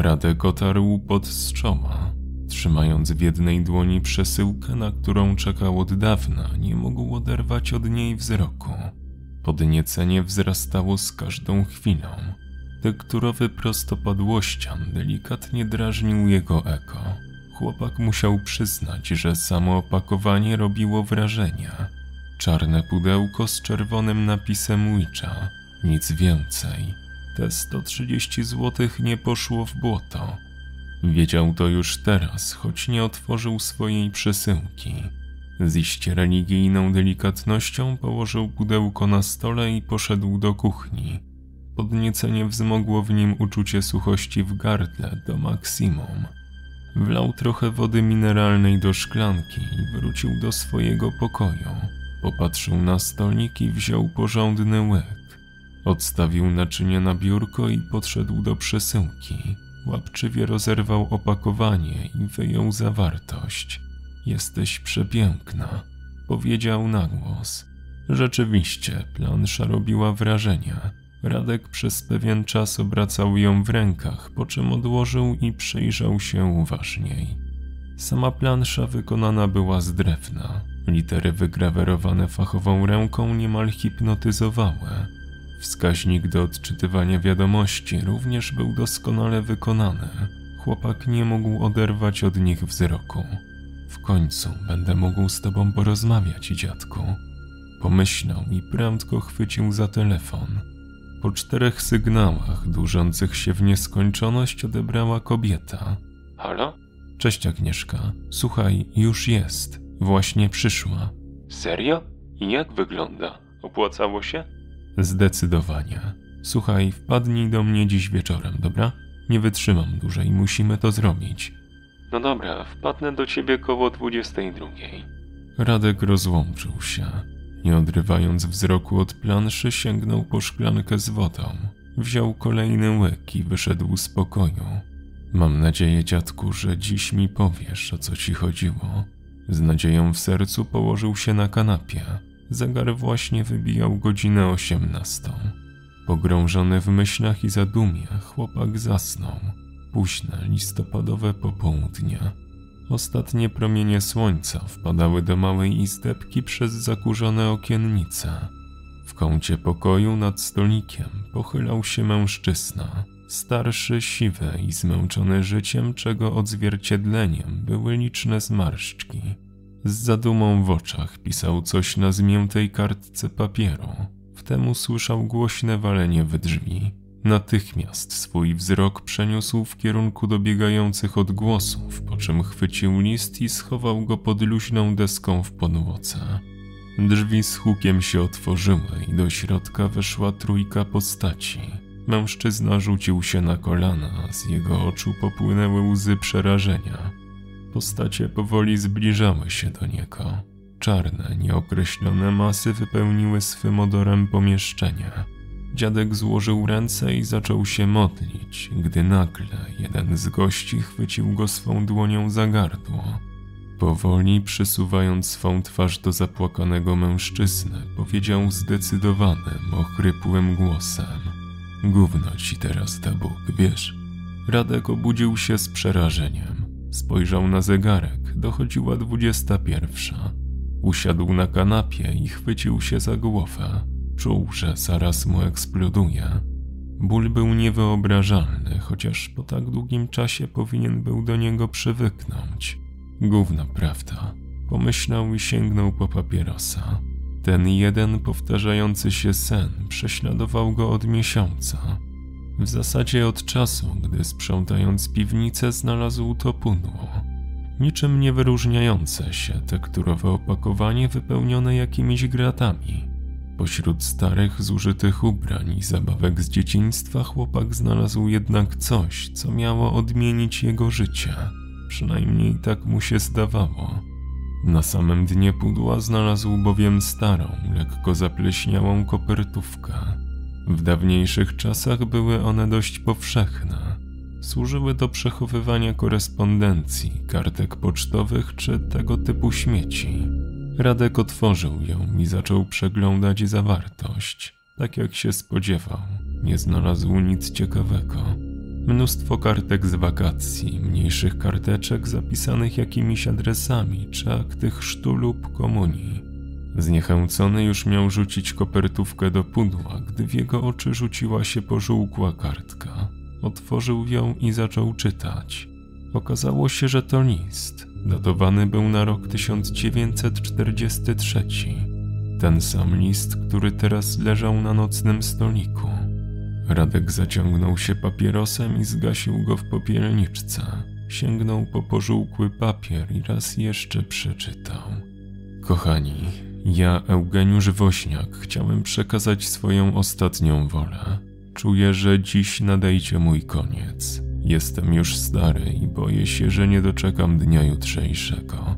Radek otarł pod czoła. Trzymając w jednej dłoni przesyłkę, na którą czekał od dawna, nie mógł oderwać od niej wzroku. Podniecenie wzrastało z każdą chwilą. Tekturowy prostopadłościan delikatnie drażnił jego eko. Chłopak musiał przyznać, że samo opakowanie robiło wrażenie. Czarne pudełko z czerwonym napisem Witcha. Nic więcej. Te 130 zł nie poszło w błoto. Wiedział to już teraz, choć nie otworzył swojej przesyłki. Z iście religijną delikatnością położył pudełko na stole i poszedł do kuchni. Podniecenie wzmogło w nim uczucie suchości w gardle do maksimum. Wlał trochę wody mineralnej do szklanki i wrócił do swojego pokoju. Popatrzył na stolik i wziął porządny łyk. Odstawił naczynie na biurko i podszedł do przesyłki. Łapczywie rozerwał opakowanie i wyjął zawartość. Jesteś przepiękna, powiedział na głos. Rzeczywiście, plansza robiła wrażenie. Radek przez pewien czas obracał ją w rękach, po czym odłożył i przyjrzał się uważniej. Sama plansza wykonana była z drewna. Litery wygrawerowane fachową ręką niemal hipnotyzowały. Wskaźnik do odczytywania wiadomości również był doskonale wykonany. Chłopak nie mógł oderwać od nich wzroku. W końcu będę mógł z tobą porozmawiać, dziadku. Pomyślał i prędko chwycił za telefon. Po czterech sygnałach, dłużących się w nieskończoność, odebrała kobieta. Halo? Cześć Agnieszka. Słuchaj, już jest. Właśnie przyszła. Serio? I jak wygląda? Opłacało się? Zdecydowanie. Słuchaj, wpadnij do mnie dziś wieczorem, dobra? Nie wytrzymam dłużej, musimy to zrobić. No dobra, wpadnę do ciebie koło 22. Radek rozłączył się. Nie odrywając wzroku od planszy, sięgnął po szklankę z wodą. Wziął kolejny łyk i wyszedł z pokoju. Mam nadzieję, dziadku, że dziś mi powiesz, o co ci chodziło. Z nadzieją w sercu położył się na kanapie. Zegar właśnie wybijał godzinę osiemnastą. Pogrążony w myślach i zadumie, chłopak zasnął. Późne, listopadowe popołudnie. Ostatnie promienie słońca wpadały do małej izdebki przez zakurzone okiennice. W kącie pokoju nad stolikiem pochylał się mężczyzna. Starszy, siwy i zmęczony życiem, czego odzwierciedleniem były liczne zmarszczki. Z zadumą w oczach pisał coś na zmiętej kartce papieru. Wtem usłyszał głośne walenie w drzwi. Natychmiast swój wzrok przeniósł w kierunku dobiegających odgłosów, po czym chwycił list i schował go pod luźną deską w podłodze. Drzwi z hukiem się otworzyły i do środka weszła trójka postaci. Mężczyzna rzucił się na kolana, z jego oczu popłynęły łzy przerażenia. Postacie powoli zbliżały się do niego. Czarne, nieokreślone masy wypełniły swym odorem pomieszczenie. Dziadek złożył ręce i zaczął się modlić, gdy nagle jeden z gości chwycił go swą dłonią za gardło. Powoli przysuwając swą twarz do zapłakanego mężczyzny, powiedział zdecydowanym, ochrypłym głosem: Gówno ci teraz da Bóg, wiesz? Radek obudził się z przerażeniem. Spojrzał na zegarek, dochodziła dwudziesta pierwsza. Usiadł na kanapie i chwycił się za głowę. Czuł, że zaraz mu eksploduje. Ból był niewyobrażalny, chociaż po tak długim czasie powinien był do niego przywyknąć. Gówna prawda. Pomyślał i sięgnął po papierosa. Ten jeden powtarzający się sen prześladował go od miesiąca. W zasadzie od czasu, gdy sprzątając piwnicę znalazł to pudło. Niczym nie wyróżniające się tekturowe opakowanie wypełnione jakimiś gratami. Pośród starych, zużytych ubrań i zabawek z dzieciństwa chłopak znalazł jednak coś, co miało odmienić jego życie. Przynajmniej tak mu się zdawało. Na samym dnie pudła znalazł bowiem starą, lekko zapleśniałą kopertówkę. W dawniejszych czasach były one dość powszechne. Służyły do przechowywania korespondencji, kartek pocztowych czy tego typu śmieci. Radek otworzył ją i zaczął przeglądać zawartość. Tak jak się spodziewał, nie znalazł nic ciekawego. Mnóstwo kartek z wakacji, mniejszych karteczek zapisanych jakimiś adresami czy akty chrztu lub komunii. Zniechęcony już miał rzucić kopertówkę do pudła, gdy w jego oczy rzuciła się pożółkła kartka. Otworzył ją i zaczął czytać. Okazało się, że to list. Datowany był na rok 1943. Ten sam list, który teraz leżał na nocnym stoliku. Radek zaciągnął się papierosem i zgasił go w popielniczce. Sięgnął po pożółkły papier i raz jeszcze przeczytał. Kochani, ja, Eugeniusz Wośniak, chciałem przekazać swoją ostatnią wolę. Czuję, że dziś nadejdzie mój koniec. Jestem już stary i boję się, że nie doczekam dnia jutrzejszego.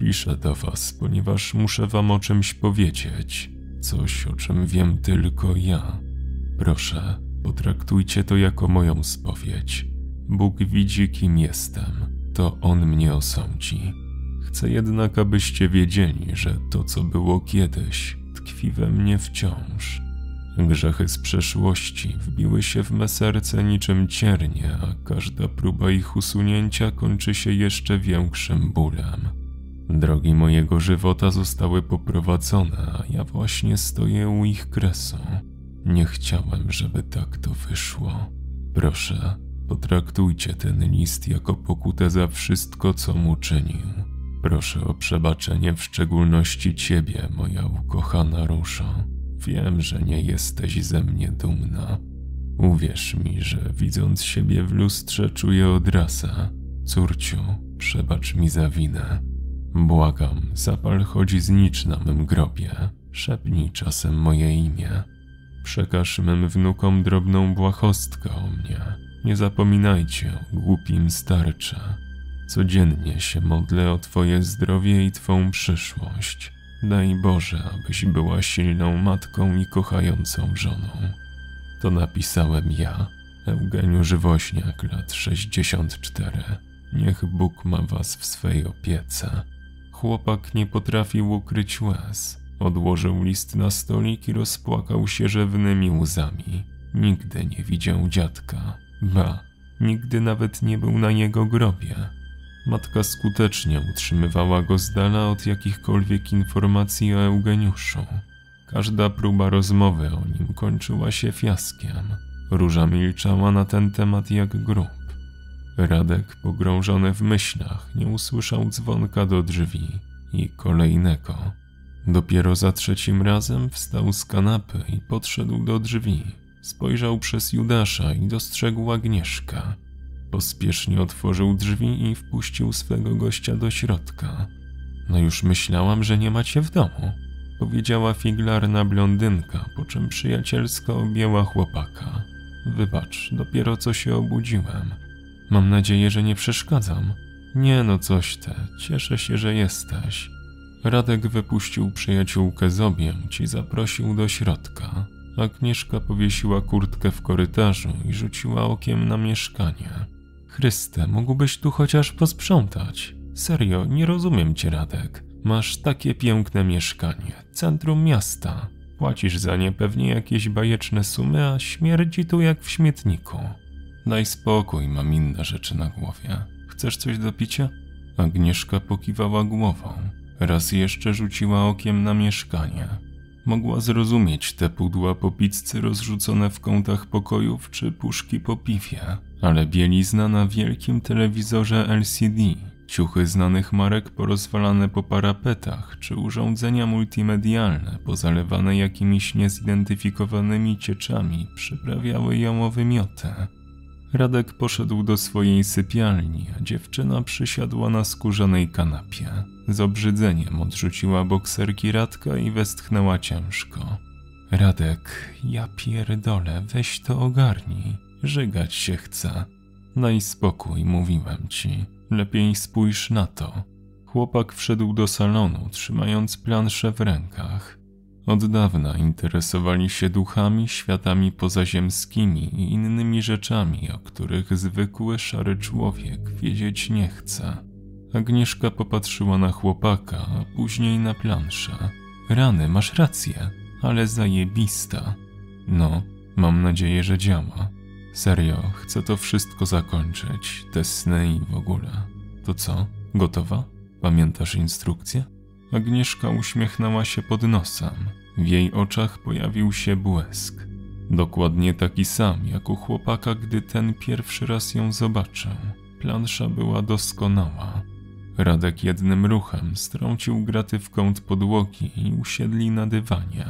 Piszę do was, ponieważ muszę wam o czymś powiedzieć. Coś, o czym wiem tylko ja. Proszę, potraktujcie to jako moją spowiedź. Bóg widzi, kim jestem. To On mnie osądzi. Chcę jednak, abyście wiedzieli, że to, co było kiedyś, tkwi we mnie wciąż. Grzechy z przeszłości wbiły się w me serce niczym ciernie, a każda próba ich usunięcia kończy się jeszcze większym bólem. Drogi mojego żywota zostały poprowadzone, a ja właśnie stoję u ich kresu. Nie chciałem, żeby tak to wyszło. Proszę, potraktujcie ten list jako pokutę za wszystko, co mu czynił. Proszę o przebaczenie w szczególności ciebie, moja ukochana Różo. Wiem, że nie jesteś ze mnie dumna. Uwierz mi, że widząc siebie w lustrze czuję odrasę. Córciu, przebacz mi za winę. Błagam, zapal chodzi znicz na mym grobie. Szepnij czasem moje imię. Przekaż mym wnukom drobną błahostkę o mnie. Nie zapominajcie o głupim starcze. Codziennie się modlę o Twoje zdrowie i Twą przyszłość. Daj Boże, abyś była silną matką i kochającą żoną. To napisałem ja, Eugeniusz Wośniak, lat 64. Niech Bóg ma was w swej opiece. Chłopak nie potrafił ukryć łez. Odłożył list na stolik i rozpłakał się rzewnymi łzami. Nigdy nie widział dziadka. Ba, nigdy nawet nie był na jego grobie. Matka skutecznie utrzymywała go z dala od jakichkolwiek informacji o Eugeniuszu. Każda próba rozmowy o nim kończyła się fiaskiem. Róża milczała na ten temat jak grób. Radek, pogrążony w myślach, nie usłyszał dzwonka do drzwi i kolejnego. Dopiero za trzecim razem wstał z kanapy i podszedł do drzwi. Spojrzał przez Judasza i dostrzegł Agnieszkę. Pospiesznie otworzył drzwi i wpuścił swego gościa do środka. No już myślałam, że nie macie w domu, powiedziała figlarna blondynka, po czym przyjacielsko objęła chłopaka. Wybacz, dopiero co się obudziłem. Mam nadzieję, że nie przeszkadzam. Nie no, coś te, cieszę się, że jesteś. Radek wypuścił przyjaciółkę z objęć i zaprosił do środka. Agnieszka powiesiła kurtkę w korytarzu i rzuciła okiem na mieszkanie. Chryste, mógłbyś tu chociaż posprzątać. Serio, nie rozumiem cię, Radek. Masz takie piękne mieszkanie, centrum miasta. Płacisz za nie pewnie jakieś bajeczne sumy, a śmierdzi tu jak w śmietniku. Daj spokój, mam inne rzeczy na głowie. Chcesz coś do picia? Agnieszka pokiwała głową. Raz jeszcze rzuciła okiem na mieszkanie. Mogła zrozumieć te pudła po pizzy rozrzucone w kątach pokojów czy puszki po piwie, ale bielizna na wielkim telewizorze LCD, ciuchy znanych marek porozwalane po parapetach czy urządzenia multimedialne pozalewane jakimiś niezidentyfikowanymi cieczami przyprawiały ją o wymiotę. Radek poszedł do swojej sypialni, a dziewczyna przysiadła na skórzanej kanapie. Z obrzydzeniem odrzuciła bokserki Radka i westchnęła ciężko. Radek, ja pierdolę, weź to ogarnij. Żygać się chce. Daj spokój, mówiłem ci. Lepiej spójrz na to. Chłopak wszedł do salonu, trzymając planszę w rękach. Od dawna interesowali się duchami, światami pozaziemskimi i innymi rzeczami, o których zwykły szary człowiek wiedzieć nie chce. Agnieszka popatrzyła na chłopaka, a później na planszę. Rany, masz rację, ale zajebista. No, mam nadzieję, że działa. Serio, chcę to wszystko zakończyć, te sny i w ogóle. To co? Gotowa? Pamiętasz instrukcję? Agnieszka uśmiechnęła się pod nosem. W jej oczach pojawił się błysk. Dokładnie taki sam jak u chłopaka, gdy ten pierwszy raz ją zobaczył. Plansza była doskonała. Radek jednym ruchem strącił graty w kąt podłogi i usiedli na dywanie.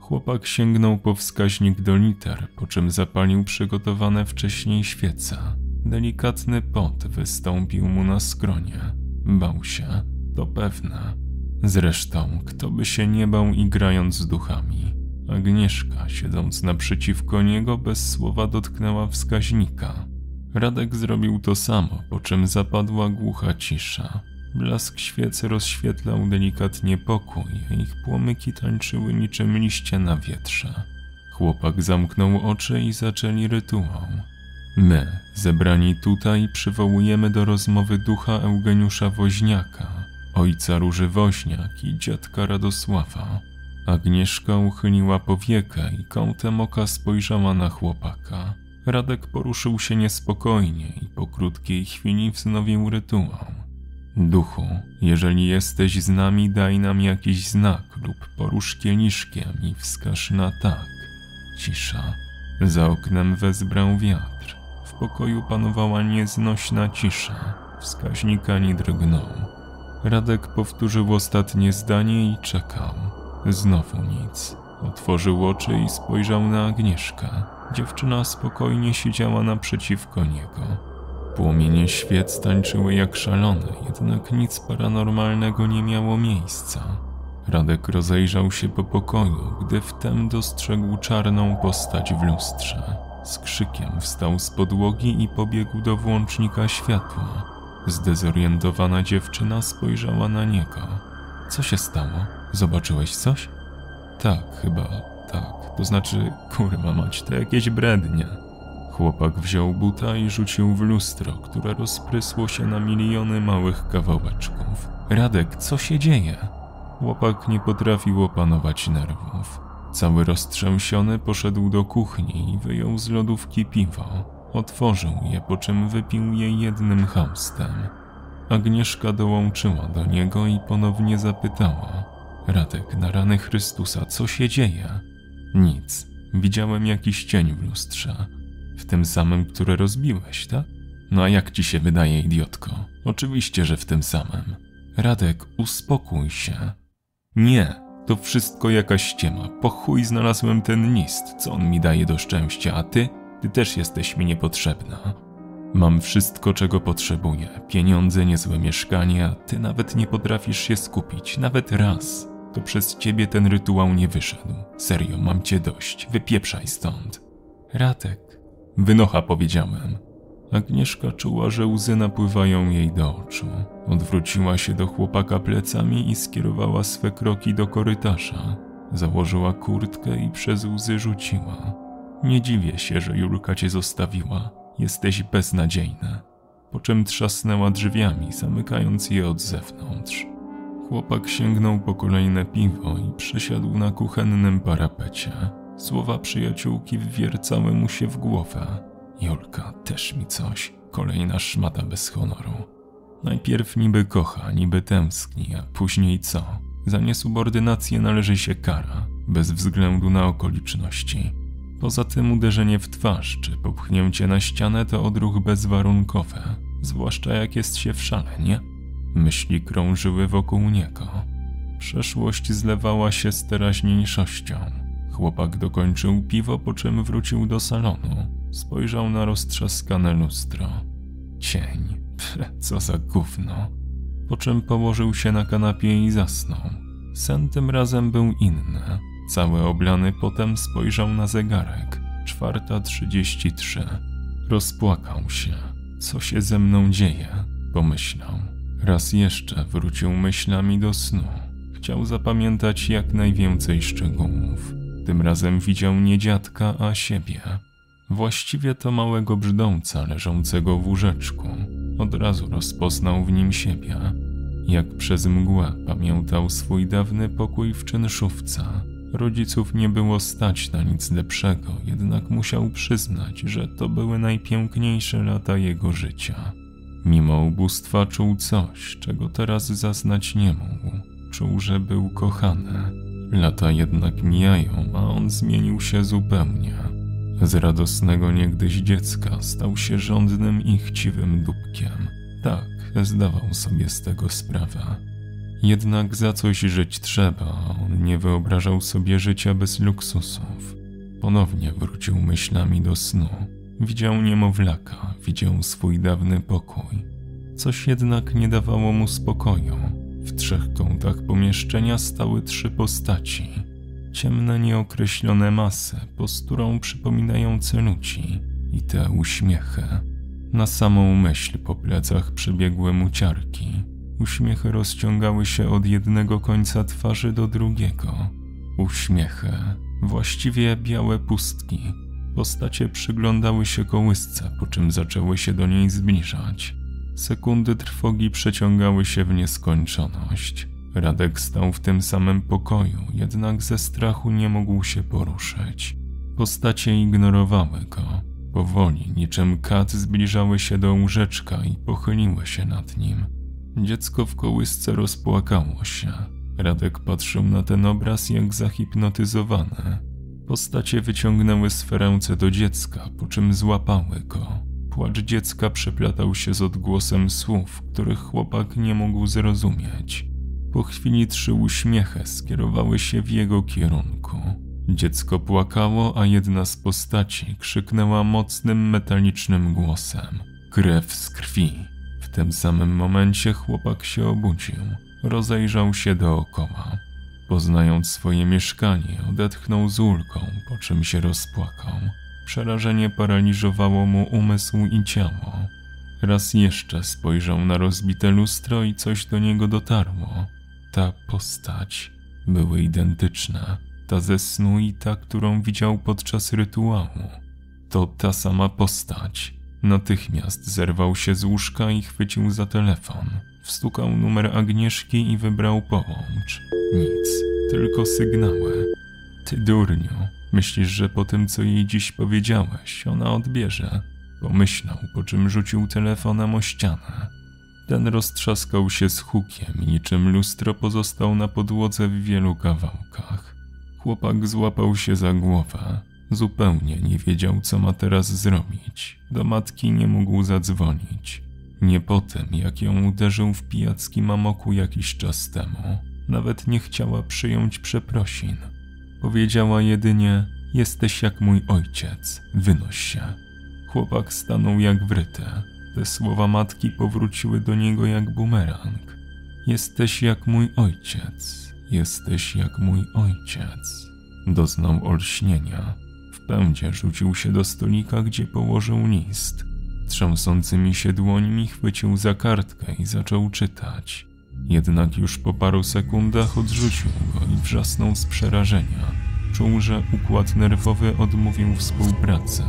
Chłopak sięgnął po wskaźnik do liter, po czym zapalił przygotowane wcześniej świece. Delikatny pot wystąpił mu na skronie. Bał się, to pewne. Zresztą, kto by się nie bał i grając z duchami. Agnieszka, siedząc naprzeciwko niego, bez słowa dotknęła wskaźnika. Radek zrobił to samo, po czym zapadła głucha cisza. Blask świecy rozświetlał delikatnie pokój, a ich płomyki tańczyły niczym liście na wietrze. Chłopak zamknął oczy i zaczęli rytuał. My, zebrani tutaj, przywołujemy do rozmowy ducha Eugeniusza Woźniaka, ojca Róży Woźniak i dziadka Radosława. Agnieszka uchyliła powiekę i kątem oka spojrzała na chłopaka. Radek poruszył się niespokojnie i po krótkiej chwili wznowił rytuał. Duchu, jeżeli jesteś z nami, daj nam jakiś znak lub porusz kieliszkiem i wskaż na tak. Cisza. Za oknem wezbrał wiatr. W pokoju panowała nieznośna cisza. Wskaźnik ani drgnął. Radek powtórzył ostatnie zdanie i czekał. Znowu nic. Otworzył oczy i spojrzał na Agnieszkę. Dziewczyna spokojnie siedziała naprzeciwko niego. Płomienie świec tańczyły jak szalone, jednak nic paranormalnego nie miało miejsca. Radek rozejrzał się po pokoju, gdy wtem dostrzegł czarną postać w lustrze. Z krzykiem wstał z podłogi i pobiegł do włącznika światła. Zdezorientowana dziewczyna spojrzała na niego. Co się stało? Zobaczyłeś coś? Tak, chyba tak. To znaczy, kurwa mać, to jakieś brednie. Chłopak wziął buta i rzucił w lustro, które rozprysło się na miliony małych kawałeczków. Radek, co się dzieje? Chłopak nie potrafił opanować nerwów. Cały roztrzęsiony poszedł do kuchni i wyjął z lodówki piwo. Otworzył je, po czym wypił je jednym chamstem. Agnieszka dołączyła do niego i ponownie zapytała: Radek, na rany Chrystusa, co się dzieje? Nic. Widziałem jakiś cień w lustrze. W tym samym, które rozbiłeś, tak? No a jak ci się wydaje, idiotko? Oczywiście, że w tym samym. Radek, uspokój się. Nie, to wszystko jakaś ściema. Po chuj znalazłem ten list, co on mi daje do szczęścia, a ty? Ty też jesteś mi niepotrzebna. Mam wszystko, czego potrzebuję. Pieniądze, niezłe mieszkanie, a ty nawet nie potrafisz się skupić, nawet raz. To przez ciebie ten rytuał nie wyszedł. Serio, mam cię dość. Wypieprzaj stąd. Radek, Wynocha, powiedziałem. Agnieszka czuła, że łzy napływają jej do oczu. Odwróciła się do chłopaka plecami i skierowała swe kroki do korytarza. Założyła kurtkę i przez łzy rzuciła. Nie dziwię się, że Julka cię zostawiła. Jesteś beznadziejna. Po czym trzasnęła drzwiami, zamykając je od zewnątrz. Chłopak sięgnął po kolejne piwo i przesiadł na kuchennym parapecie. Słowa przyjaciółki wwiercały mu się w głowę. Julka, też mi coś. Kolejna szmata bez honoru. Najpierw niby kocha, niby tęskni, a później co? Za niesubordynację należy się kara, bez względu na okoliczności. Poza tym uderzenie w twarz czy popchnięcie na ścianę to odruch bezwarunkowy, zwłaszcza jak jest się w szale, nie? Myśli krążyły wokół niego. Przeszłość zlewała się z teraźniejszością. Chłopak dokończył piwo, po czym wrócił do salonu. Spojrzał na roztrzaskane lustro. Cień. Pff, co za gówno. Po czym położył się na kanapie i zasnął. Sen tym razem był inny. Cały oblany potem spojrzał na zegarek. Czwarta trzydzieści trzy. Rozpłakał się. Co się ze mną dzieje? Pomyślał. Raz jeszcze wrócił myślami do snu. Chciał zapamiętać jak najwięcej szczegółów. Tym razem widział nie dziadka, a siebie. Właściwie to małego brzdąca leżącego w łóżeczku. Od razu rozpoznał w nim siebie. Jak przez mgłę pamiętał swój dawny pokój w czynszówce. Rodziców nie było stać na nic lepszego, jednak musiał przyznać, że to były najpiękniejsze lata jego życia. Mimo ubóstwa czuł coś, czego teraz zaznać nie mógł. Czuł, że był kochany. Lata jednak mijają, a on zmienił się zupełnie. Z radosnego niegdyś dziecka stał się żądnym i chciwym dupkiem. Tak, zdawał sobie z tego sprawę. Jednak za coś żyć trzeba, on nie wyobrażał sobie życia bez luksusów. Ponownie wrócił myślami do snu. Widział niemowlaka, widział swój dawny pokój. Coś jednak nie dawało mu spokoju. W trzech kątach pomieszczenia stały trzy postaci. Ciemne, nieokreślone masy, posturą przypominające ludzi i te uśmiechy. Na samą myśl po plecach przebiegły mu ciarki. Uśmiechy rozciągały się od jednego końca twarzy do drugiego. Uśmiechy, właściwie białe pustki. Postacie przyglądały się kołysce, po czym zaczęły się do niej zbliżać. Sekundy trwogi przeciągały się w nieskończoność. Radek stał w tym samym pokoju, jednak ze strachu nie mógł się poruszyć. Postacie ignorowały go. Powoli, niczym kat, zbliżały się do łóżeczka i pochyliły się nad nim. Dziecko w kołysce rozpłakało się. Radek patrzył na ten obraz jak zahipnotyzowany. Postacie wyciągnęły swe ręce do dziecka, po czym złapały go. Płacz dziecka przeplatał się z odgłosem słów, których chłopak nie mógł zrozumieć. Po chwili trzy uśmiechy skierowały się w jego kierunku. Dziecko płakało, a jedna z postaci krzyknęła mocnym metalicznym głosem: Krew z krwi. Tym samym momencie chłopak się obudził. Rozejrzał się dookoła. Poznając swoje mieszkanie, odetchnął z ulgą, po czym się rozpłakał. Przerażenie paraliżowało mu umysł i ciało. Raz jeszcze spojrzał na rozbite lustro i coś do niego dotarło. Ta postać były identyczne. Ta ze snu i ta, którą widział podczas rytuału. To ta sama postać. Natychmiast zerwał się z łóżka i chwycił za telefon. Wstukał numer Agnieszki i wybrał połącz. Nic, tylko sygnały. Ty durniu, myślisz, że po tym, co jej dziś powiedziałeś, ona odbierze? Pomyślał, po czym rzucił telefonem o ścianę. Ten roztrzaskał się z hukiem niczym lustro pozostał na podłodze w wielu kawałkach. Chłopak złapał się za głowę. Zupełnie nie wiedział, co ma teraz zrobić. Do matki nie mógł zadzwonić. Nie po tym, jak ją uderzył w pijackim amoku jakiś czas temu. Nawet nie chciała przyjąć przeprosin. Powiedziała jedynie: Jesteś jak mój ojciec, wynoś się. Chłopak stanął jak wryty. Te słowa matki powróciły do niego jak bumerang. Jesteś jak mój ojciec, jesteś jak mój ojciec. Doznał olśnienia. Pędzie rzucił się do stolika, gdzie położył list. Trzęsącymi się dłońmi chwycił za kartkę i zaczął czytać. Jednak już po paru sekundach odrzucił go i wrzasnął z przerażenia. Czuł, że układ nerwowy odmówił współpracy.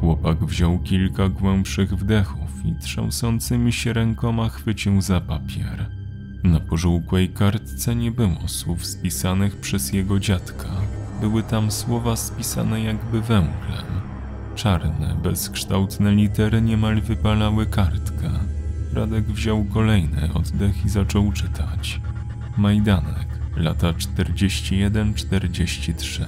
Chłopak wziął kilka głębszych wdechów i trzęsącymi się rękoma chwycił za papier. Na pożółkłej kartce nie było słów spisanych przez jego dziadka. Były tam słowa spisane jakby węglem. Czarne, bezkształtne litery niemal wypalały kartkę. Radek wziął kolejny oddech i zaczął czytać. Majdanek, lata 41-43.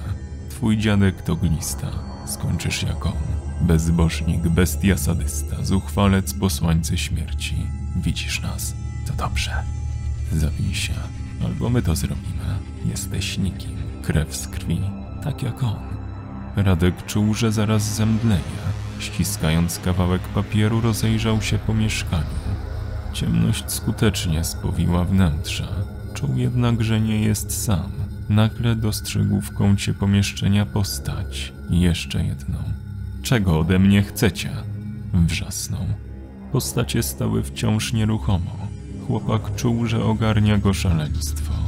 Twój dziadek to glista. Skończysz jak on. Bezbożnik, bestia sadysta, zuchwalec, posłańcy śmierci. Widzisz nas. To dobrze. Zabij się. Albo my to zrobimy. Jesteś nikim. Krew z krwi. Tak jak on. Radek czuł, że zaraz zemdleje. Ściskając kawałek papieru, rozejrzał się po mieszkaniu. Ciemność skutecznie spowiła wnętrze. Czuł jednak, że nie jest sam. Nagle dostrzegł w kącie pomieszczenia postać. Jeszcze jedną. Czego ode mnie chcecie? Wrzasnął. Postacie stały wciąż nieruchomo. Chłopak czuł, że ogarnia go szaleństwo.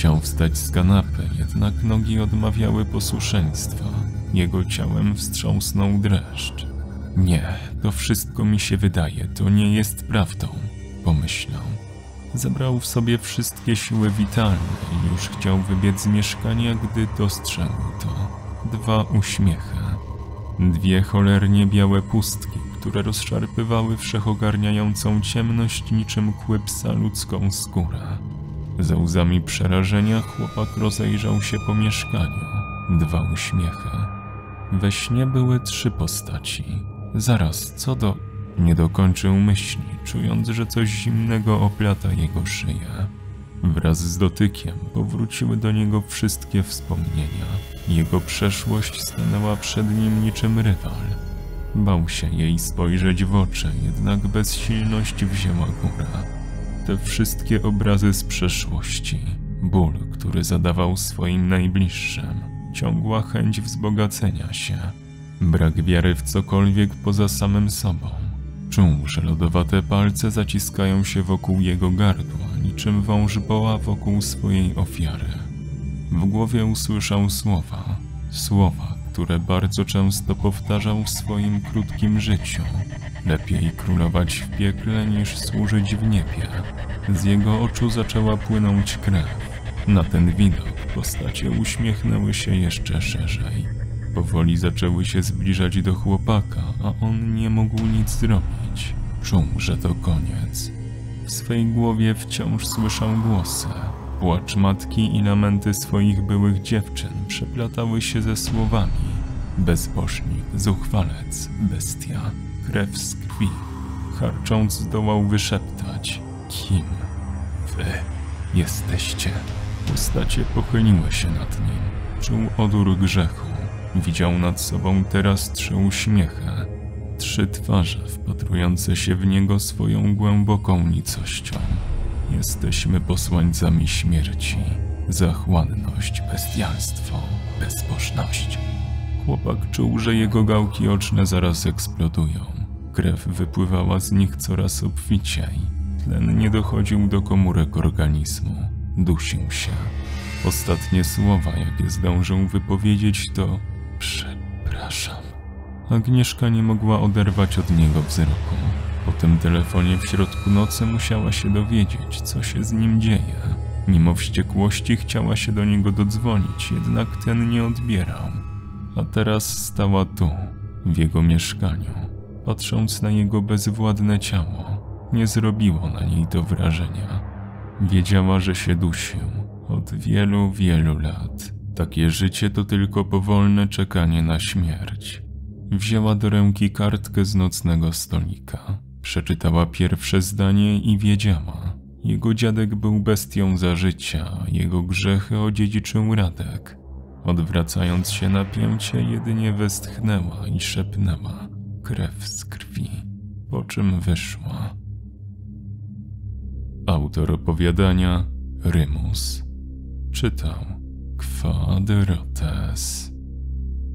Chciał wstać z kanapy, jednak nogi odmawiały posłuszeństwa. Jego ciałem wstrząsnął dreszcz. Nie, to wszystko mi się wydaje, to nie jest prawdą, pomyślał. Zebrał w sobie wszystkie siły witalne i już chciał wybiec z mieszkania, gdy dostrzegł to. Dwa uśmiechy. Dwie cholernie białe pustki, które rozszarpywały wszechogarniającą ciemność niczym kły psa ludzką skórę. Za łzami przerażenia chłopak rozejrzał się po mieszkaniu. Dwa uśmiechy. We śnie były trzy postaci. Zaraz, co do... Nie dokończył myśli, czując, że coś zimnego oplata jego szyję. Wraz z dotykiem powróciły do niego wszystkie wspomnienia. Jego przeszłość stanęła przed nim niczym rywal. Bał się jej spojrzeć w oczy, jednak bezsilność wzięła górę. Te wszystkie obrazy z przeszłości, ból, który zadawał swoim najbliższym, ciągła chęć wzbogacenia się, brak wiary w cokolwiek poza samym sobą. Czuł, że lodowate palce zaciskają się wokół jego gardła, niczym wąż boła wokół swojej ofiary. W głowie usłyszał słowa, słowa, które bardzo często powtarzał w swoim krótkim życiu. Lepiej królować w piekle niż służyć w niebie. Z jego oczu zaczęła płynąć krew. Na ten widok postacie uśmiechnęły się jeszcze szerzej. Powoli zaczęły się zbliżać do chłopaka, a on nie mógł nic zrobić. Czuł, że to koniec. W swej głowie wciąż słyszał głosy. Płacz matki i lamenty swoich byłych dziewczyn przeplatały się ze słowami. Bezbożnik, zuchwalec, bestia, krew z krwi. Harcząc zdołał wyszeptać. Kim wy jesteście? Postacie pochyliły się nad nim. Czuł odór grzechu. Widział nad sobą teraz trzy uśmiechy. Trzy twarze wpatrujące się w niego swoją głęboką nicością. Jesteśmy posłańcami śmierci. Zachłanność, bestialstwo, bezbożność. Chłopak czuł, że jego gałki oczne zaraz eksplodują. Krew wypływała z nich coraz obficiej. Tlen nie dochodził do komórek organizmu. Dusił się. Ostatnie słowa, jakie zdążył wypowiedzieć, to przepraszam. Agnieszka nie mogła oderwać od niego wzroku. Po tym telefonie w środku nocy musiała się dowiedzieć, co się z nim dzieje. Mimo wściekłości chciała się do niego dodzwonić, jednak ten nie odbierał. A teraz stała tu, w jego mieszkaniu, patrząc na jego bezwładne ciało. Nie zrobiło na niej to wrażenia. Wiedziała, że się dusił od wielu, wielu lat. Takie życie to tylko powolne czekanie na śmierć. Wzięła do ręki kartkę z nocnego stolika. Przeczytała pierwsze zdanie i wiedziała. Jego dziadek był bestią za życia, jego grzechy odziedziczył Radek. Odwracając się napięcie, jedynie westchnęła i szepnęła krew z krwi, po czym wyszła. Autor opowiadania Rymus czytał Kwadrotes.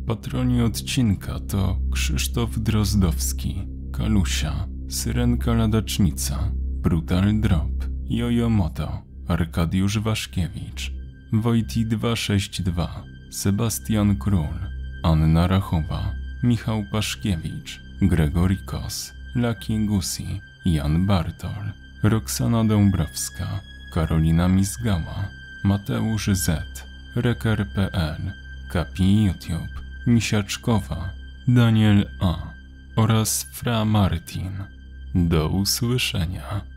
Patroni odcinka to Krzysztof Drozdowski, Kalusia, Syrenka Ladacznica, Brutal Drop, Jojo Moto, Arkadiusz Waszkiewicz, Wojti 262, Sebastian Król, Anna Rachowa, Michał Paszkiewicz, Gregory Kos, Laki Gusi, Jan Bartol, Roxana Dąbrowska, Karolina Mizgała, Mateusz Z, Reker.pl, Kapi YouTube, Misiaczkowa, Daniel A oraz Fra Martin. Do usłyszenia.